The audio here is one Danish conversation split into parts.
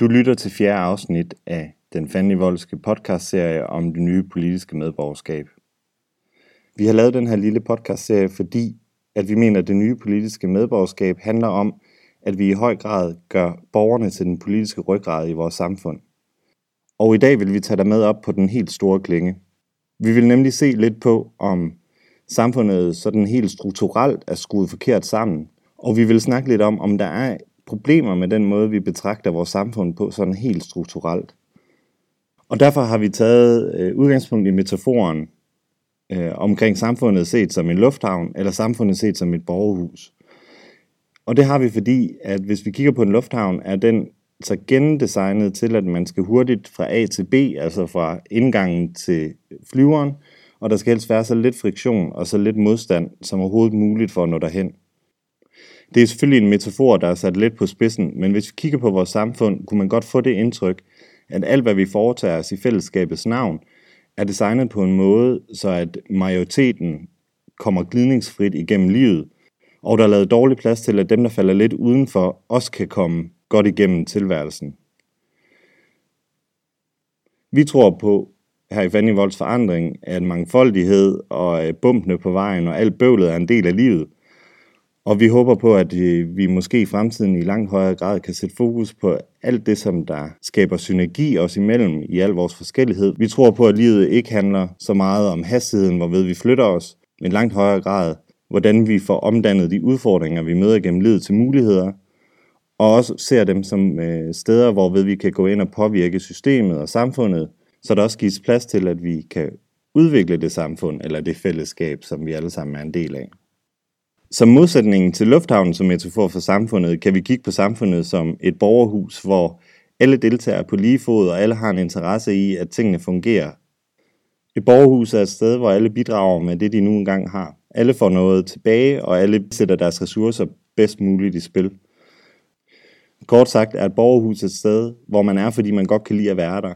Du lytter til fjerde afsnit af den Fandenivoldske podcastserie om det nye politiske medborgerskab. Vi har lavet den her lille podcastserie, fordi at vi mener, at det nye politiske medborgerskab handler om, at vi i høj grad gør borgerne til den politiske ryggrad i vores samfund. Og i dag vil vi tage dig med op på den helt store klinge. Vi vil nemlig se lidt på, om samfundet sådan helt strukturelt er skruet forkert sammen, og vi vil snakke lidt om, om der er problemer med den måde, vi betragter vores samfund på sådan helt strukturelt. Og derfor har vi taget øh, udgangspunkt i metaforen øh, omkring samfundet set som en lufthavn, eller samfundet set som et borgerhus. Og det har vi fordi, at hvis vi kigger på en lufthavn, er den så gendesignet til, at man skal hurtigt fra A til B, altså fra indgangen til flyveren, og der skal helst være så lidt friktion og så lidt modstand som overhovedet muligt for at nå derhen. Det er selvfølgelig en metafor, der er sat lidt på spidsen, men hvis vi kigger på vores samfund, kunne man godt få det indtryk, at alt hvad vi foretager os i fællesskabets navn, er designet på en måde, så at majoriteten kommer glidningsfrit igennem livet, og der er lavet dårlig plads til, at dem, der falder lidt udenfor, også kan komme godt igennem tilværelsen. Vi tror på, her i Fanny Volds forandring, at mangfoldighed og øh, bumpene på vejen og alt bøvlet er en del af livet, og vi håber på, at øh, vi måske i fremtiden i langt højere grad kan sætte fokus på alt det, som der skaber synergi os imellem i al vores forskellighed. Vi tror på, at livet ikke handler så meget om hastigheden, hvorved vi flytter os, men langt højere grad, hvordan vi får omdannet de udfordringer, vi møder gennem livet til muligheder, og også ser dem som øh, steder, hvorved vi kan gå ind og påvirke systemet og samfundet, så der også gives plads til, at vi kan udvikle det samfund eller det fællesskab, som vi alle sammen er en del af. Som modsætningen til lufthavnen som metafor for samfundet, kan vi kigge på samfundet som et borgerhus, hvor alle deltager på lige fod, og alle har en interesse i, at tingene fungerer. Et borgerhus er et sted, hvor alle bidrager med det, de nu engang har. Alle får noget tilbage, og alle sætter deres ressourcer bedst muligt i spil. Kort sagt er et borgerhus et sted, hvor man er, fordi man godt kan lide at være der.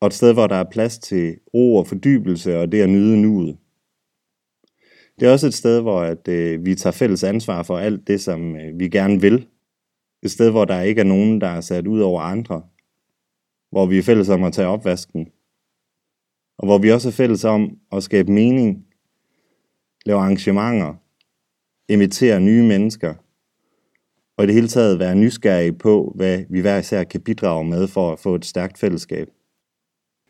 Og et sted, hvor der er plads til ro og fordybelse og det at nyde nuet. Det er også et sted, hvor at, øh, vi tager fælles ansvar for alt det, som øh, vi gerne vil. Et sted, hvor der ikke er nogen, der er sat ud over andre. Hvor vi er fælles om at tage opvasken. Og hvor vi også er fælles om at skabe mening, lave arrangementer, invitere nye mennesker, og i det hele taget være nysgerrige på, hvad vi hver især kan bidrage med for at få et stærkt fællesskab.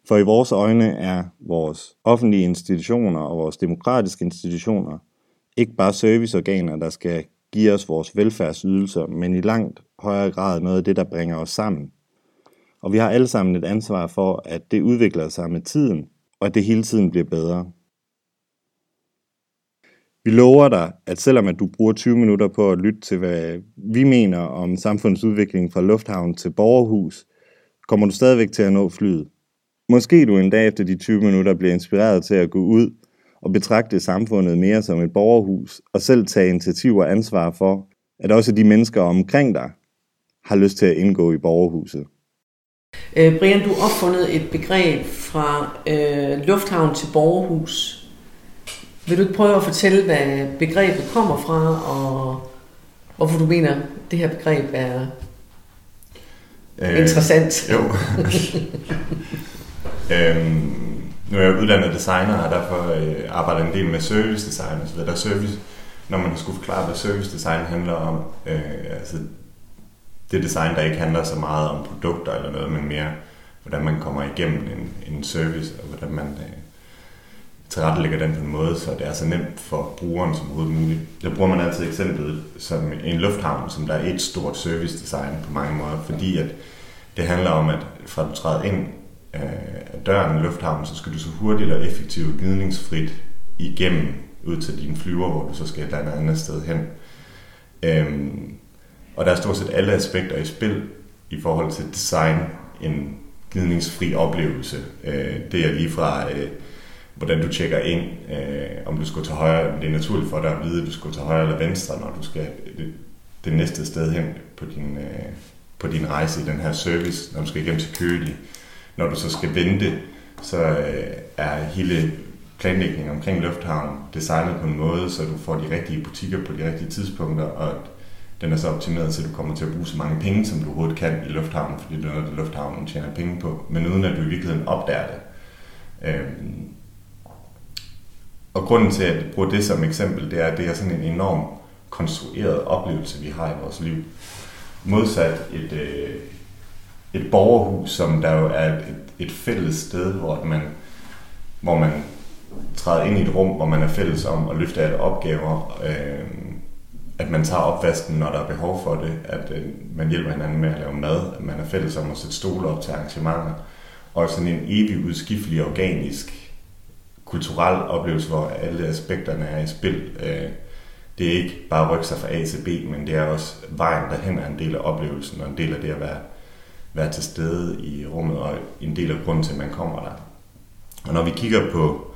For i vores øjne er vores offentlige institutioner og vores demokratiske institutioner ikke bare serviceorganer, der skal give os vores velfærdsydelser, men i langt højere grad noget af det, der bringer os sammen. Og vi har alle sammen et ansvar for, at det udvikler sig med tiden, og at det hele tiden bliver bedre. Vi lover dig, at selvom at du bruger 20 minutter på at lytte til, hvad vi mener om samfundsudviklingen fra lufthavn til borgerhus, kommer du stadigvæk til at nå flyet. Måske du en dag efter de 20 minutter bliver inspireret til at gå ud og betragte samfundet mere som et borgerhus, og selv tage initiativ og ansvar for, at også de mennesker omkring dig har lyst til at indgå i borgerhuset. Øh, Brian, du opfundet et begreb fra øh, lufthavn til borgerhus. Vil du ikke prøve at fortælle, hvad begrebet kommer fra, og hvorfor du mener, at det her begreb er øh, interessant? Jo. Øhm, nu er jeg uddannet designer, og derfor øh, arbejder jeg en del med service design og så videre. Service, når man skulle forklare, hvad service design handler om, øh, altså det design, der ikke handler så meget om produkter eller noget, men mere, hvordan man kommer igennem en, en service, og hvordan man øh, tilrettelægger den på en måde, så det er så nemt for brugeren som overhovedet muligt. Der bruger man altid eksemplet som en lufthavn, som der er et stort service design på mange måder, fordi at det handler om, at fra du træder ind af døren i lufthavnen, så skal du så hurtigt og effektivt gidningsfrit igennem ud til din flyver, hvor du så skal et eller andet sted hen. Øhm, og der er stort set alle aspekter i spil i forhold til design en gidningsfri oplevelse. Øh, det er lige fra, øh, hvordan du tjekker ind, øh, om du skal til højre. Det er naturligt for dig at vide, at du skal til højre eller venstre, når du skal det, det næste sted hen på din, øh, på din rejse i den her service, når du skal igennem til Køge når du så skal vente, så øh, er hele planlægningen omkring lufthavnen designet på en måde, så du får de rigtige butikker på de rigtige tidspunkter, og den er så optimeret så du kommer til at bruge så mange penge, som du overhovedet kan i lufthavnen, fordi det er noget, lufthavnen tjener penge på, men uden at du i virkeligheden opdager det. Øhm, og grunden til, at jeg bruger det som eksempel, det er, at det er sådan en enorm konstrueret oplevelse, vi har i vores liv. Modsat et, øh, et borgerhus, som der jo er et, et fælles sted, hvor man, hvor man træder ind i et rum, hvor man er fælles om at løfte alle opgaver, øh, at man tager opvasken, når der er behov for det, at øh, man hjælper hinanden med at lave mad, at man er fælles om at sætte stole op til arrangementer, og sådan en evig udskiftelig organisk kulturel oplevelse, hvor alle aspekterne er i spil. Øh, det er ikke bare at rykke sig fra A til B, men det er også vejen derhen er en del af oplevelsen, og en del af det at være, være til stede i rummet, og en del af grunden til, at man kommer der. Og når vi kigger på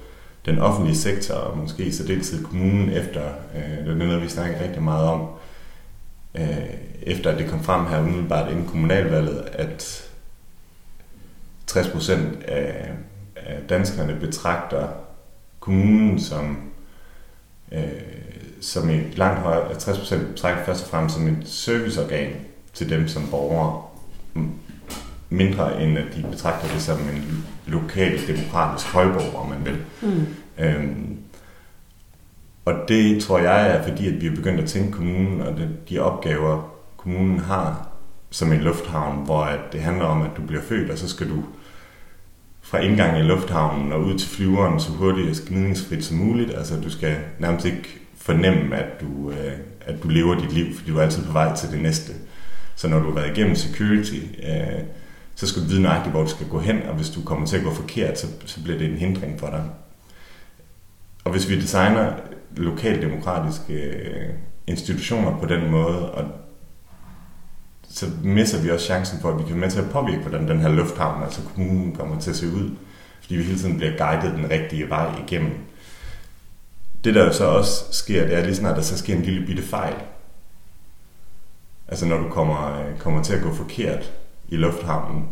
den offentlige sektor, og måske i særdeleshed kommunen efter, øh, det er noget, vi snakker rigtig meget om, øh, efter at det kom frem her umiddelbart inden kommunalvalget, at 60 procent af, af danskerne betragter kommunen som, øh, som i langt højere, 60 procent betragter først og fremmest som et serviceorgan til dem som borgere, mindre end at de betragter det som en lokal demokratisk højborg, om man vil. Mm. Øhm, og det tror jeg er fordi, at vi er begyndt at tænke kommunen og de opgaver, kommunen har som en lufthavn, hvor at det handler om, at du bliver født, og så skal du fra indgangen i lufthavnen og ud til flyveren så hurtigt og gnidningsfrit som muligt. Altså du skal nærmest ikke fornemme, at du, øh, at du lever dit liv, fordi du er altid på vej til det næste. Så når du har været igennem security, øh, så skal du vide nøjagtigt, hvor du skal gå hen, og hvis du kommer til at gå forkert, så, så bliver det en hindring for dig. Og hvis vi designer lokaldemokratiske øh, institutioner på den måde, og så misser vi også chancen for, at vi kan med til at påvirke, hvordan den her lufthavn, altså kommunen, kommer til at se ud. Fordi vi hele tiden bliver guidet den rigtige vej igennem. Det der så også sker, det er lige snart, at der så sker en lille bitte fejl. Altså når du kommer, øh, kommer til at gå forkert, i lufthavnen,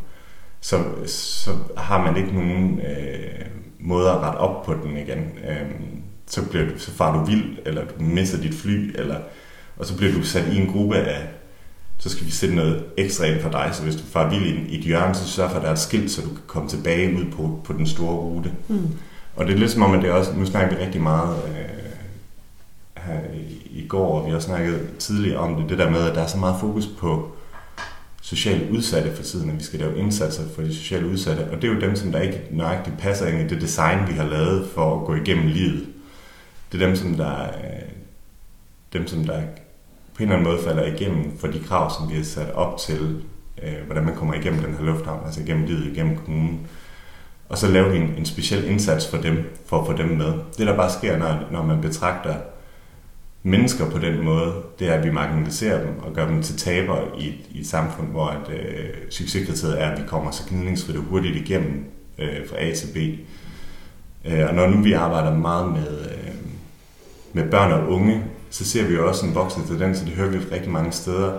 så, så har man ikke nogen øh, måde at rette op på den igen. Øh, så, bliver du, så far du vild, eller du misser dit fly, eller, og så bliver du sat i en gruppe af, så skal vi sætte noget ekstra ind for dig, så hvis du far vild i, et hjørne, så sørg for, at der er et skilt, så du kan komme tilbage ud på, på den store rute. Mm. Og det er lidt som om, at det også, nu snakker vi rigtig meget øh, her i, i går, og vi har snakket tidligere om det, det der med, at der er så meget fokus på socialt udsatte for tiden, at vi skal lave indsatser for de socialt udsatte. Og det er jo dem, som der ikke nøjagtigt passer ind i det design, vi har lavet for at gå igennem livet. Det er dem, som der, øh, dem, som der på en eller anden måde falder igennem for de krav, som vi har sat op til, øh, hvordan man kommer igennem den her lufthavn, altså igennem livet, igennem kommunen. Og så laver vi en, en speciel indsats for dem, for at få dem med. Det, der bare sker, når, når man betragter mennesker på den måde, det er, at vi marginaliserer dem og gør dem til taber i, et, i et samfund, hvor at, øh, succeskriteriet er, at vi kommer så gnidningsfrit og hurtigt igennem øh, fra A til B. Øh, og når nu vi arbejder meget med, øh, med børn og unge, så ser vi jo også en voksende tendens, og det hører vi rigtig mange steder,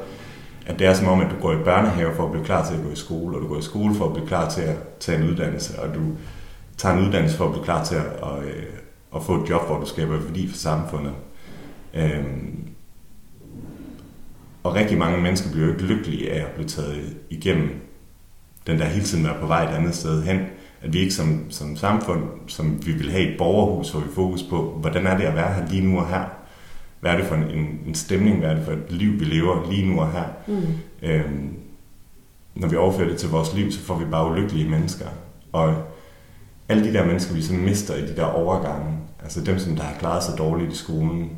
at det er som om, at du går i børnehave for at blive klar til at gå i skole, og du går i skole for at blive klar til at tage en uddannelse, og du tager en uddannelse for at blive klar til at, at, øh, at få et job, hvor du skaber værdi for samfundet. Øhm, og rigtig mange mennesker bliver jo ikke lykkelige af at blive taget igennem den der hele tiden er på vej et andet sted hen. At vi ikke som, som samfund, som vi vil have et borgerhus, hvor vi fokus på, hvordan er det at være her lige nu og her? Hvad er det for en, en stemning? Hvad er det for et liv, vi lever lige nu og her? Mm. Øhm, når vi overfører det til vores liv, så får vi bare ulykkelige mennesker. Og alle de der mennesker, vi så mister i de der overgange, altså dem, som der har klaret sig dårligt i skolen,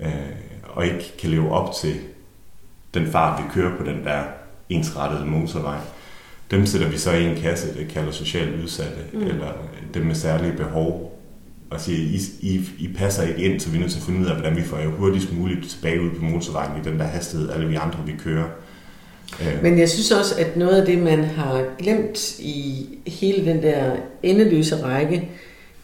øh, og ikke kan leve op til den fart, vi kører på den der ensrettede motorvej. Dem sætter vi så i en kasse, det kalder socialt udsatte, mm. eller dem med særlige behov, og siger, I, I, I passer ikke ind, så vi er nødt til at finde ud af, hvordan vi får jer hurtigst muligt tilbage ud på motorvejen i den der hastighed, alle vi andre vi kører. Øh. Men jeg synes også, at noget af det, man har glemt i hele den der endeløse række,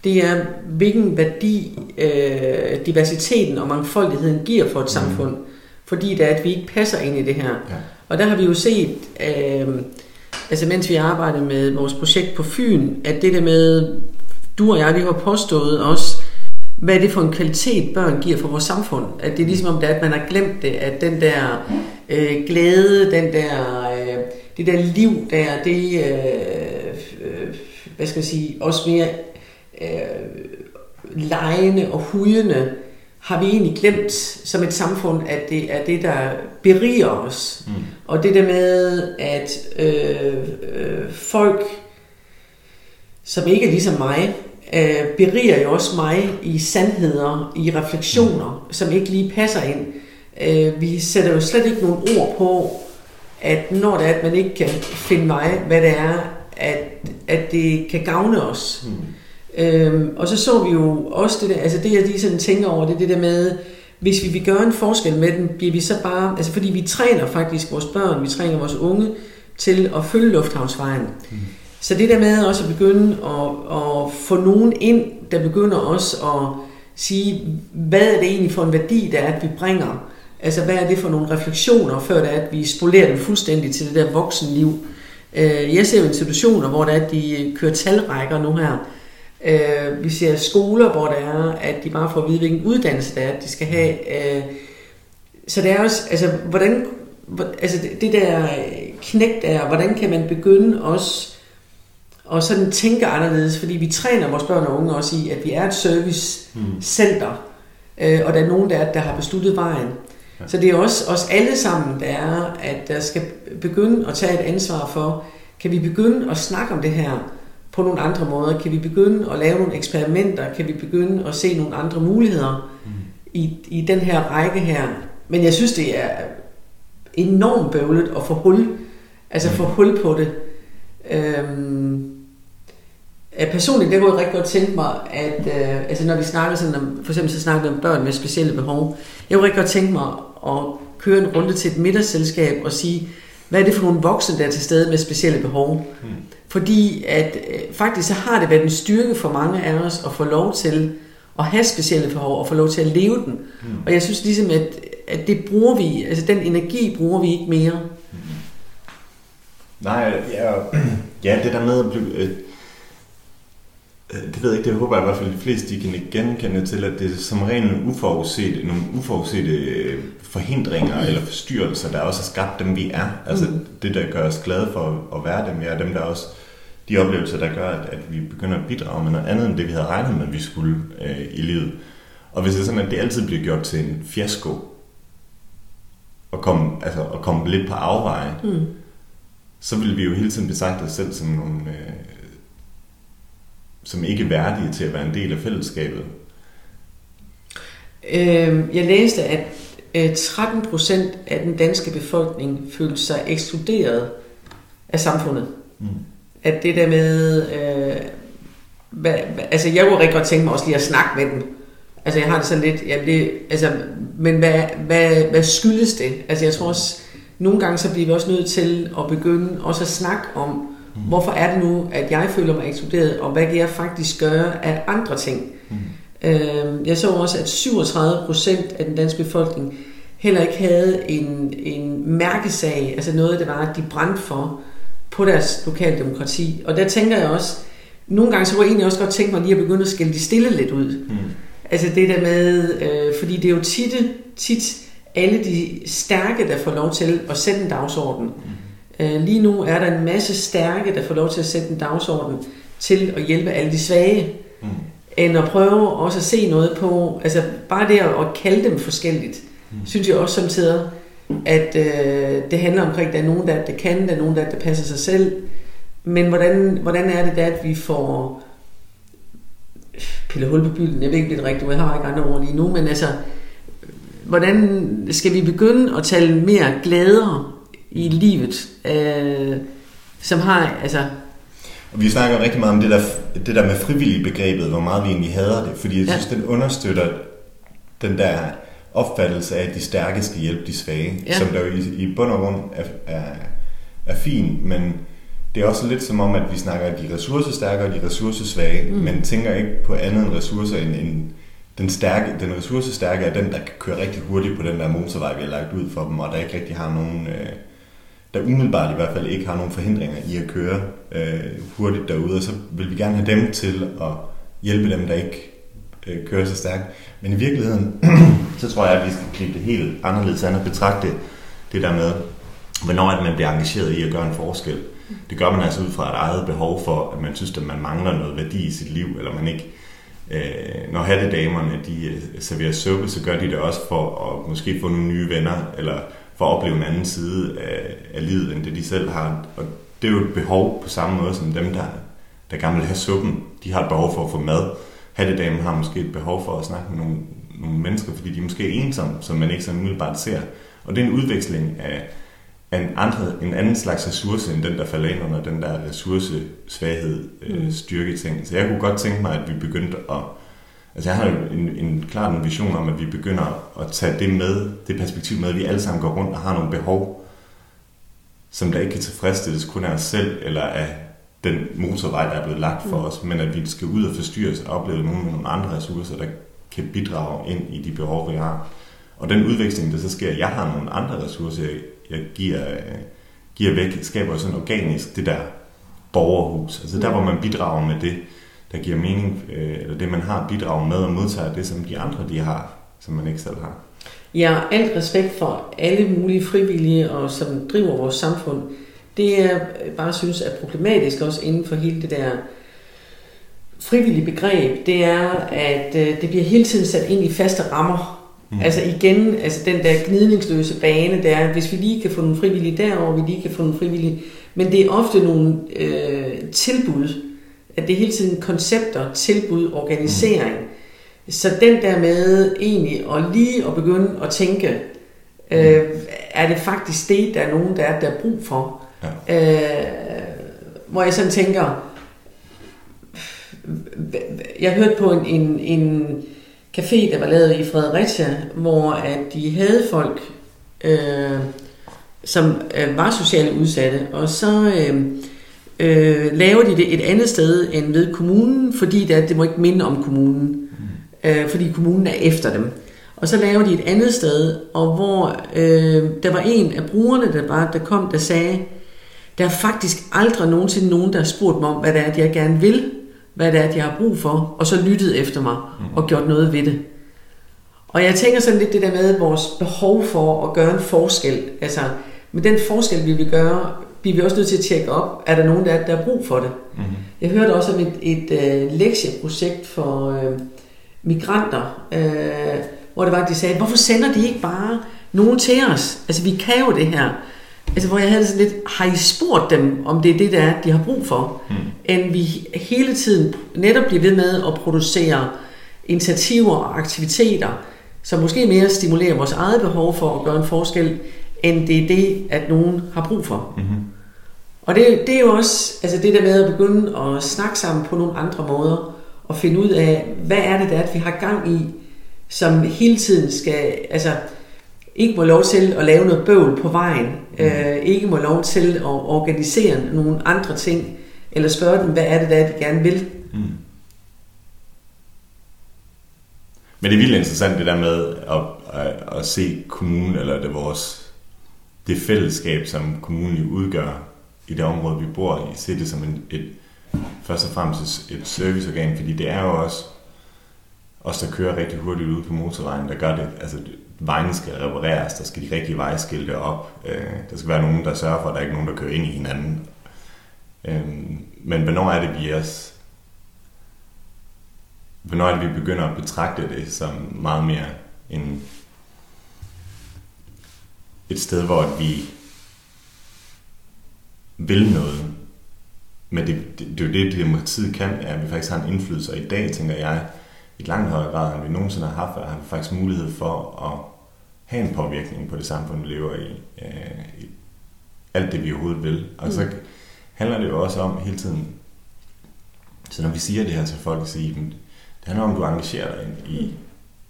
det er, hvilken værdi øh, diversiteten og mangfoldigheden giver for et mm. samfund. Fordi det er, at vi ikke passer ind i det her. Ja. Og der har vi jo set, øh, altså mens vi arbejder med vores projekt på Fyn, at det der med, du og jeg, vi har påstået også, hvad er det for en kvalitet, børn giver for vores samfund. At det er ligesom om, det er, at man har glemt det, at den der øh, glæde, den der, øh, det der liv der, det, øh, øh, hvad skal jeg sige, også mere øh, lejende og hujende, har vi egentlig glemt som et samfund, at det er det, der beriger os. Mm. Og det der med, at øh, øh, folk, som ikke er ligesom mig, øh, beriger jo også mig i sandheder, i refleksioner, mm. som ikke lige passer ind. Øh, vi sætter jo slet ikke nogen ord på, at når det er, at man ikke kan finde vej, hvad det er, at, at det kan gavne os. Mm. Øhm, og så så vi jo også det der, altså det jeg lige sådan tænker over, det det der med, hvis vi vil gøre en forskel med dem, bliver vi så bare, altså fordi vi træner faktisk vores børn, vi træner vores unge til at følge lufthavnsvejen. Mm. Så det der med også at begynde at, at få nogen ind, der begynder også at sige, hvad er det egentlig for en værdi, der er, at vi bringer? Altså hvad er det for nogle refleksioner, før det er, at vi spolerer dem fuldstændig til det der voksenliv? Øh, jeg ser jo institutioner, hvor der er, at de kører talrækker nu her, Øh, vi ser skoler, hvor der er, at de bare får at vide, hvilken uddannelse det er, de skal have. Øh, så det er også, altså, hvordan, altså det der knæk der, hvordan kan man begynde også og sådan tænke anderledes, fordi vi træner vores børn og unge også i, at vi er et servicecenter, mm. øh, og der er nogen, der, der har besluttet vejen. Ja. Så det er også os alle sammen, der er, at der skal begynde at tage et ansvar for, kan vi begynde at snakke om det her, på nogle andre måder? Kan vi begynde at lave nogle eksperimenter? Kan vi begynde at se nogle andre muligheder mm. i, i den her række her? Men jeg synes, det er enormt bøvlet at få hul, altså mm. få hul på det. Øhm, personligt, der kunne jeg rigtig godt tænke mig, at øh, altså når vi snakker sådan om, for eksempel så snakker vi om børn med specielle behov, jeg kunne rigtig godt tænke mig at køre en runde til et middagsselskab og sige, hvad er det for nogle voksne, der er til stede med specielle behov? Mm. Fordi at øh, faktisk så har det været en styrke for mange af os at få lov til at have specielle behov og få lov til at leve den. Mm. Og jeg synes ligesom, at, at det bruger vi, altså den energi bruger vi ikke mere. Mm. Nej, ja, ja, det der med at blive... Øh, det ved jeg ikke, det håber jeg i hvert fald, de fleste de kan genkende til, at det er som regel uforudset, nogle uforudsete øh, forhindringer eller forstyrrelser, der også har skabt dem, vi er. Altså mm. det, der gør os glade for at være dem, vi er dem, der også de oplevelser, der gør, at, at vi begynder at bidrage med noget andet, end det vi havde regnet med, at vi skulle øh, i livet. Og hvis det er sådan, at det altid bliver gjort til en fiasko, og komme, altså, at komme lidt på afveje, mm. så vil vi jo hele tiden betragte os selv som nogle, øh, som ikke er værdige til at være en del af fællesskabet. Øh, jeg læste, at 13 procent af den danske befolkning følte sig ekskluderet af samfundet. Mm. At det der med... Øh, hvad, altså jeg kunne rigtig godt tænke mig også lige at snakke med dem. Altså jeg har det sådan lidt... Ja, det, altså, men hvad, hvad, hvad skyldes det? Altså jeg tror også... Nogle gange så bliver vi også nødt til at begynde også at snakke om, mm. hvorfor er det nu, at jeg føler mig ekskluderet, og hvad kan jeg faktisk gøre af andre ting? Mm. Øh, jeg så også, at 37 procent af den danske befolkning heller ikke havde en, en mærkesag, altså noget, det var, at de brændte for på deres lokale demokrati. Og der tænker jeg også, nogle gange så kunne jeg egentlig også godt tænke mig lige at begynde at skille de stille lidt ud. Mm. Altså det der med, øh, fordi det er jo tit, tit alle de stærke, der får lov til at sætte en dagsorden. Mm. Øh, lige nu er der en masse stærke, der får lov til at sætte en dagsorden til at hjælpe alle de svage. Mm end at prøve også at se noget på, altså bare det at kalde dem forskelligt, mm. synes jeg også samtidig, at øh, det handler omkring, at der er nogen, der det kan, der er nogen, der, der passer sig selv, men hvordan, hvordan er det da, at vi får pille hul på bylden, jeg ved ikke det rigtigt, jeg har ikke andre ord lige nu, men altså, hvordan skal vi begynde at tale mere glæder i livet, øh, som har, altså, og vi snakker rigtig meget om det der, det der med frivillige begrebet, hvor meget vi egentlig hader det, fordi jeg synes, ja. den understøtter den der opfattelse af, at de stærke skal hjælpe de svage, ja. som der jo i, i bund og grund er, er, er fin, men det er også lidt som om, at vi snakker de ressourcestærke og de ressourcesvage, mm. men tænker ikke på andet end ressourcer end, end den, stærke, den ressourcestærke er den, der kan køre rigtig hurtigt på den der motorvej, vi har lagt ud for dem, og der ikke rigtig har nogen... Øh, der umiddelbart i hvert fald ikke har nogen forhindringer i at køre øh, hurtigt derude, og så vil vi gerne have dem til at hjælpe dem, der ikke øh, kører så stærkt. Men i virkeligheden, så tror jeg, at vi skal gribe det helt anderledes an og betragte det der med, hvornår at man bliver engageret i at gøre en forskel. Det gør man altså ud fra et eget behov for, at man synes, at man mangler noget værdi i sit liv, eller man ikke øh, når hattedamerne de øh, serverer suppe, så gør de det også for at måske få nogle nye venner, eller for at opleve en anden side af, af livet, end det de selv har. Og det er jo et behov på samme måde som dem, der, der gerne vil have suppen. De har et behov for at få mad. Hattedamen har måske et behov for at snakke med nogle, nogle mennesker, fordi de er måske ensomme, som man ikke så umiddelbart ser. Og det er en udveksling af, af en, andre, en anden slags ressource, end den, der falder ind under den der ressourcesvaghed, øh, mm. styrke ting. Så jeg kunne godt tænke mig, at vi begyndte at... Altså jeg har en, en klar en vision om, at vi begynder at tage det med, det perspektiv med, at vi alle sammen går rundt og har nogle behov, som der ikke kan tilfredsstilles kun af os selv, eller af den motorvej, der er blevet lagt for mm. os, men at vi skal ud og forstyrre os og opleve nogle, nogle andre ressourcer, der kan bidrage ind i de behov, vi har. Og den udveksling, der så sker, jeg har nogle andre ressourcer, jeg, jeg giver, giver væk, skaber sådan organisk det der borgerhus. Altså der, hvor man bidrager med det, der giver mening, øh, eller det, man har bidraget med og modtager det, som de andre, de har, som man ikke selv har. Ja, alt respekt for alle mulige frivillige, og som driver vores samfund. Det jeg bare synes er problematisk også inden for hele det der frivillige begreb, det er, at øh, det bliver hele tiden sat ind i faste rammer. Mm. Altså igen, altså den der gnidningsløse bane, der er, hvis vi lige kan få nogle frivillige derover, vi lige kan få nogle frivillige. Men det er ofte nogle øh, tilbud, at det er hele tiden koncepter, tilbud, organisering. Mm. Så den der med egentlig at lige at begynde at tænke, øh, er det faktisk det, der er nogen, der er, der er brug for? Ja. Øh, hvor jeg sådan tænker, jeg hørte på en, en, en café, der var lavet i Fredericia, hvor at de havde folk, øh, som øh, var socialt udsatte, og så øh, øh, laver de det et andet sted end ved kommunen, fordi det, det må ikke minde om kommunen, øh, fordi kommunen er efter dem. Og så laver de et andet sted, og hvor øh, der var en af brugerne, der, bare, der kom, der sagde, der er faktisk aldrig nogensinde nogen, der har spurgt mig om, hvad det er, jeg gerne vil hvad det er, de har brug for, og så lyttet efter mig mm. og gjort noget ved det. Og jeg tænker sådan lidt det der med vores behov for at gøre en forskel. Altså, med den forskel, vi vil gøre, bliver vi også nødt til at tjekke op, er der nogen, der, der har brug for det. Mm. Jeg hørte også om et, et uh, lektieprojekt for uh, migranter, uh, hvor det var, at de sagde, hvorfor sender de ikke bare nogen til os? Altså, vi kan jo det her altså hvor jeg havde sådan lidt, har I spurgt dem, om det er det, der er, de har brug for? Mm. End vi hele tiden netop bliver ved med at producere initiativer og aktiviteter, som måske mere stimulerer vores eget behov for at gøre en forskel, end det er det, at nogen har brug for. Mm-hmm. Og det, det er jo også altså det der med at begynde at snakke sammen på nogle andre måder, og finde ud af, hvad er det, der er, at vi har gang i, som hele tiden skal, altså ikke må lov til at lave noget bøvl på vejen, mm. øh, ikke må lov til at organisere nogle andre ting, eller spørge dem, hvad er det, der de gerne vil. Mm. Men det er vildt interessant det der med at, at, at se kommunen, eller det vores det fællesskab, som kommunen udgør i det område, vi bor i, se det som en, et, først og fremmest et serviceorgan, fordi det er jo også os, der kører rigtig hurtigt ud på motorvejen, der gør det. Altså, vejene skal repareres, der skal de rigtige vejskilte op, øh, der skal være nogen, der sørger for, at der ikke er nogen, der kører ind i hinanden. Øh, men hvornår er det, vi os hvornår er det, vi begynder at betragte det som meget mere en, et sted, hvor vi vil noget. Men det, det, det er jo det, demokratiet kan, at vi faktisk har en indflydelse. Og i dag, tænker jeg, i langt højere grad, end vi nogensinde har haft, har vi faktisk mulighed for at have en påvirkning på det samfund, vi lever i. Øh, i alt det, vi overhovedet vil. Og mm. så handler det jo også om hele tiden, så når vi siger det her til folk, så siger det handler om, at du engagerer dig i,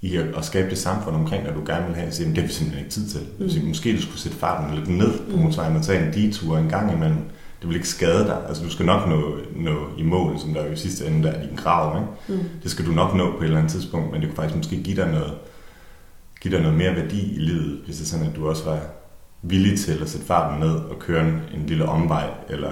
i at, at skabe det samfund omkring dig, du gerne vil have. Så det har vi simpelthen ikke tid til. Mm. Så måske du skulle sætte farten lidt ned på mm. motorvejen og tage en detur en gang imellem. Det vil ikke skade dig. Altså, du skal nok nå, nå i mål, som der jo i sidste ende der er din grav. Ikke? Mm. Det skal du nok nå på et eller andet tidspunkt, men det kunne faktisk måske give dig noget, give dig noget mere værdi i livet, hvis det er sådan, at du også var villig til at sætte farten ned og køre en, en lille omvej, eller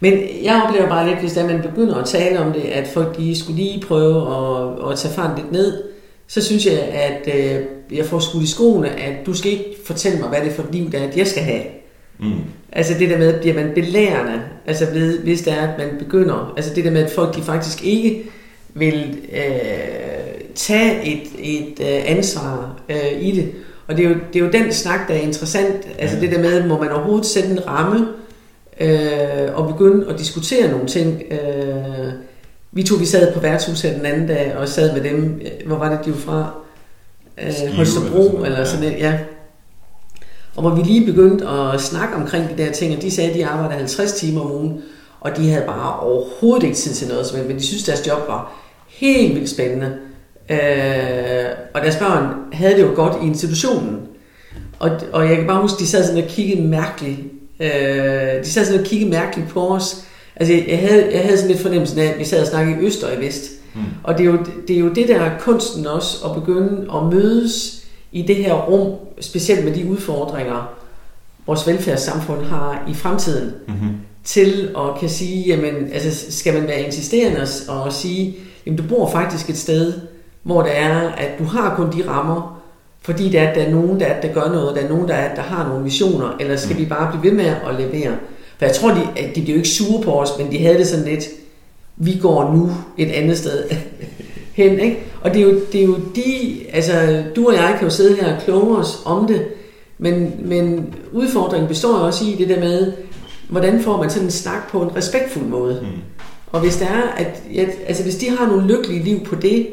Men jeg oplever bare lidt, hvis der man begynder at tale om det, at folk de skulle lige prøve at, at tage farten lidt ned, så synes jeg, at øh, jeg får skudt i skoene, at du skal ikke fortælle mig, hvad det er for et liv, der er, at jeg skal have. Mm. Altså det der med, bliver man belærende, altså ved, hvis det er, at man begynder, altså det der med, at folk de faktisk ikke vil øh, tage et, et øh, ansvar øh, i det. Og det er, jo, det er jo den snak, der er interessant, altså Ja. det der med, må man overhovedet sætte en ramme øh, og begynde at diskutere nogle ting. Øh, vi to, vi sad på værtshuset den anden dag og sad med dem, hvor var det, de var fra? Øh, Holstebro, eller sådan noget, ja. sådan noget, ja. Og hvor vi lige begyndte at snakke omkring de der ting, og de sagde, at de arbejder 50 timer om ugen, og de havde bare overhovedet ikke tid til noget som helst, men de synes, deres job var helt vildt spændende. Øh, og deres børn havde det jo godt i institutionen. Og, og jeg kan bare huske, de sad sådan og kiggede mærkeligt. Øh, de sad sådan og kiggede mærkeligt på os. Altså, jeg havde, jeg havde sådan lidt fornemmelsen af, at vi sad og snakkede i øst og i vest. Mm. Og det er, jo, det er jo det, der er kunsten også, at begynde at mødes i det her rum, specielt med de udfordringer, vores velfærdssamfund har i fremtiden, Mm-hmm. til at kan sige, jamen, altså, skal man være insisterende og, og sige, jamen, du bor faktisk et sted, hvor det er, at du har kun de rammer, fordi der er, der er nogen, der, er, der gør noget, der er nogen, der, er, der har nogle visioner, eller skal Mm. vi bare blive ved med at levere? For jeg tror, de, at de blev jo ikke sure på os, men de havde det sådan lidt, vi går nu et andet sted hen, ikke? Og det er, jo, det er jo de, altså du og jeg kan jo sidde her og kloge os om det, men, men udfordringen består jo også i det der med, hvordan får man sådan en snak på en respektfuld måde. Mm. Og hvis der er, at, ja, altså hvis de har nogle lykkelige liv på det,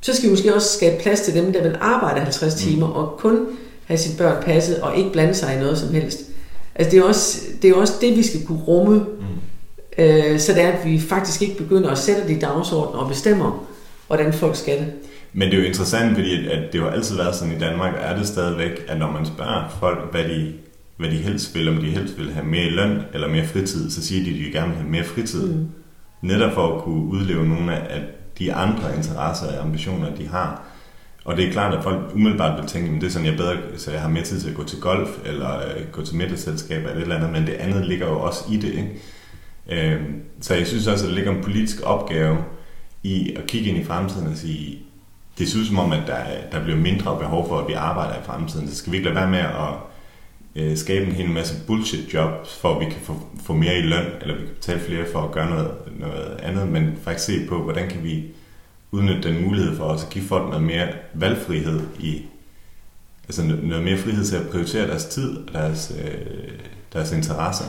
så skal vi måske også skabe plads til dem, der vil arbejde 50 timer og kun have sit børn passet og ikke blande sig i noget som helst. Altså det er også det, er også det vi skal kunne rumme, Mm. øh, så det er, at vi faktisk ikke begynder at sætte de dagsordner og bestemmer, hvordan folk skal det. Men det er jo interessant, fordi at det har altid været sådan i Danmark, er det stadigvæk, at når man spørger folk, hvad de, hvad de helst vil, om de helst vil have mere løn eller mere fritid, så siger de, at de gerne vil have mere fritid. Mm. Netop for at kunne udleve nogle af de andre interesser og ambitioner, de har. Og det er klart, at folk umiddelbart vil tænke, at det er sådan, jeg bedre, så jeg har mere tid til at gå til golf, eller øh, gå til middagsselskab, eller et eller andet, men det andet ligger jo også i det. Ikke? Øh, så jeg synes også, at der ligger en politisk opgave i at kigge ind i fremtiden og sige, det synes som om, at der, der bliver mindre behov for, at vi arbejder i fremtiden. Så skal vi ikke lade være med at øh, skabe en hel masse bullshit jobs, for at vi kan få, få mere i løn, eller vi kan betale flere for at gøre noget, noget andet, men faktisk se på, hvordan kan vi udnytte den mulighed for os at give folk noget mere valgfrihed i, altså noget mere frihed til at prioritere deres tid og deres, øh, deres interesser.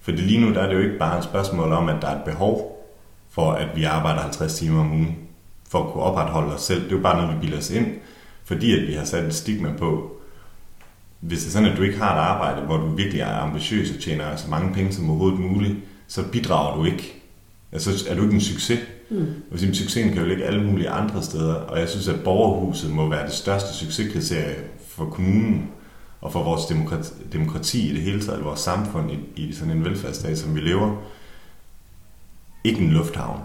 Fordi lige nu der er det jo ikke bare et spørgsmål om, at der er et behov for, at vi arbejder 50 timer om ugen, for at kunne opretholde os selv. Det er jo bare noget, vi bilder os ind, fordi at vi har sat et stigma på, hvis det er sådan, at du ikke har et arbejde, hvor du virkelig er ambitiøs og tjener så mange penge som overhovedet muligt, så bidrager du ikke. Altså, er du ikke en succes. Mm. Og sige, succesen kan jo ligge alle mulige andre steder, og jeg synes, at borgerhuset må være det største succeskriterie for kommunen og for vores demokrati, demokrati i det hele taget, vores samfund i, i sådan en velfærdsstat, som vi lever. Ikke en lufthavn.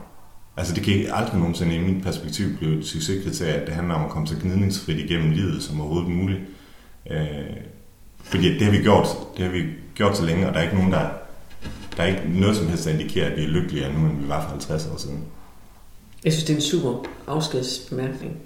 Altså det kan aldrig nogensinde i mit perspektiv blive et succeskriterie, at det handler om at komme så gnidningsfrit igennem livet som overhovedet muligt. Øh, fordi det har vi gjort, det har vi gjort så længe, og der er ikke nogen, der, der er ikke noget som helst, der indikerer, at vi er lykkeligere nu, end vi var for 50 år siden. Jeg synes, det er en super afskedsbemærkning.